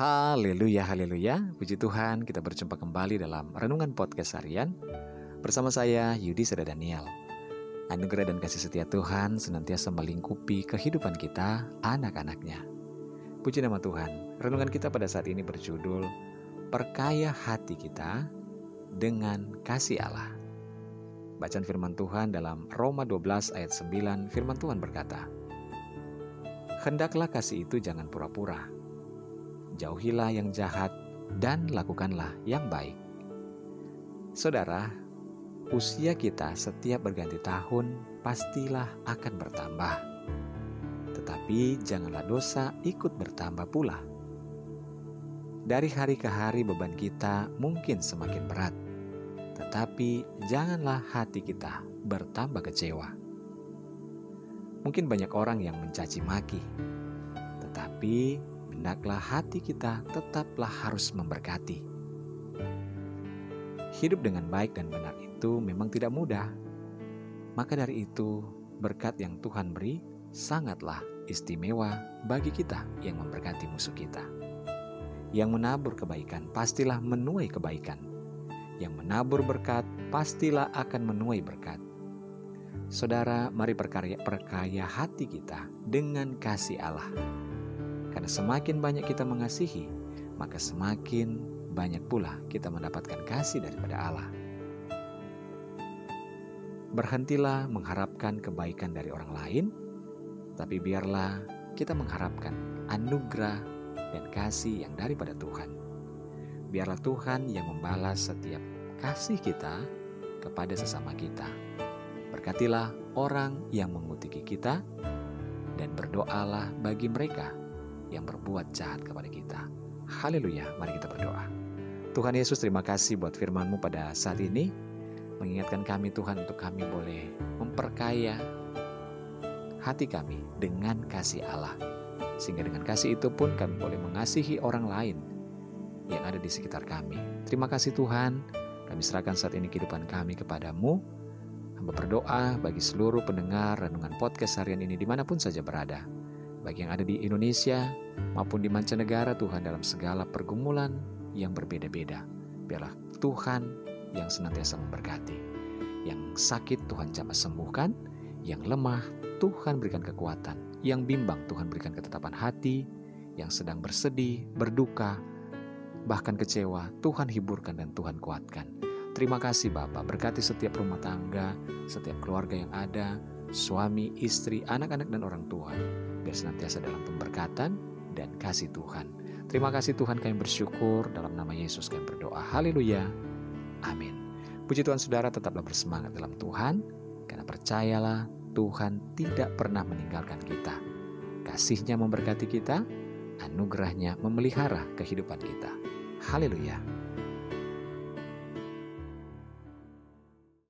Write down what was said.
Haleluya, haleluya. Puji Tuhan, kita berjumpa kembali dalam Renungan Podcast Harian bersama saya Yudi Seda Daniel. Anugerah dan kasih setia Tuhan senantiasa melingkupi kehidupan kita, anak-anaknya. Puji nama Tuhan. Renungan kita pada saat ini berjudul Perkaya hati kita dengan kasih Allah. Bacaan firman Tuhan dalam Roma 12 ayat 9, firman Tuhan berkata, Hendaklah kasih itu jangan pura-pura, jauhilah yang jahat, dan lakukanlah yang baik. Saudara, usia kita setiap berganti tahun pastilah akan bertambah. Tetapi janganlah dosa ikut bertambah pula. Dari hari ke hari beban kita mungkin semakin berat. Tetapi janganlah hati kita bertambah kecewa. Mungkin banyak orang yang mencaci maki, tetapi hendaklah hati kita tetaplah harus memberkati. Hidup dengan baik dan benar itu memang tidak mudah. Maka dari itu, berkat yang Tuhan beri sangatlah istimewa bagi kita yang memberkati musuh kita. Yang menabur kebaikan pastilah menuai kebaikan. Yang menabur berkat pastilah akan menuai berkat. Saudara, mari perkaya, perkaya hati kita dengan kasih Allah karena semakin banyak kita mengasihi, maka semakin banyak pula kita mendapatkan kasih daripada Allah. Berhentilah mengharapkan kebaikan dari orang lain, tapi biarlah kita mengharapkan anugerah dan kasih yang daripada Tuhan. Biarlah Tuhan yang membalas setiap kasih kita kepada sesama kita. Berkatilah orang yang mengutiki kita dan berdoalah bagi mereka yang berbuat jahat kepada kita. Haleluya, mari kita berdoa. Tuhan Yesus terima kasih buat firman-Mu pada saat ini. Mengingatkan kami Tuhan untuk kami boleh memperkaya hati kami dengan kasih Allah. Sehingga dengan kasih itu pun kami boleh mengasihi orang lain yang ada di sekitar kami. Terima kasih Tuhan, kami serahkan saat ini kehidupan kami kepadamu. Hamba berdoa bagi seluruh pendengar renungan podcast harian ini di mana pun saja berada bagi yang ada di Indonesia maupun di mancanegara Tuhan dalam segala pergumulan yang berbeda-beda. Biarlah Tuhan yang senantiasa memberkati. Yang sakit Tuhan jamah sembuhkan, yang lemah Tuhan berikan kekuatan, yang bimbang Tuhan berikan ketetapan hati, yang sedang bersedih, berduka, bahkan kecewa, Tuhan hiburkan dan Tuhan kuatkan. Terima kasih Bapak, berkati setiap rumah tangga, setiap keluarga yang ada, suami, istri, anak-anak dan orang tua biar senantiasa dalam pemberkatan dan kasih Tuhan. Terima kasih Tuhan kami bersyukur dalam nama Yesus kami berdoa. Haleluya. Amin. Puji Tuhan saudara tetaplah bersemangat dalam Tuhan karena percayalah Tuhan tidak pernah meninggalkan kita. Kasihnya memberkati kita, anugerahnya memelihara kehidupan kita. Haleluya.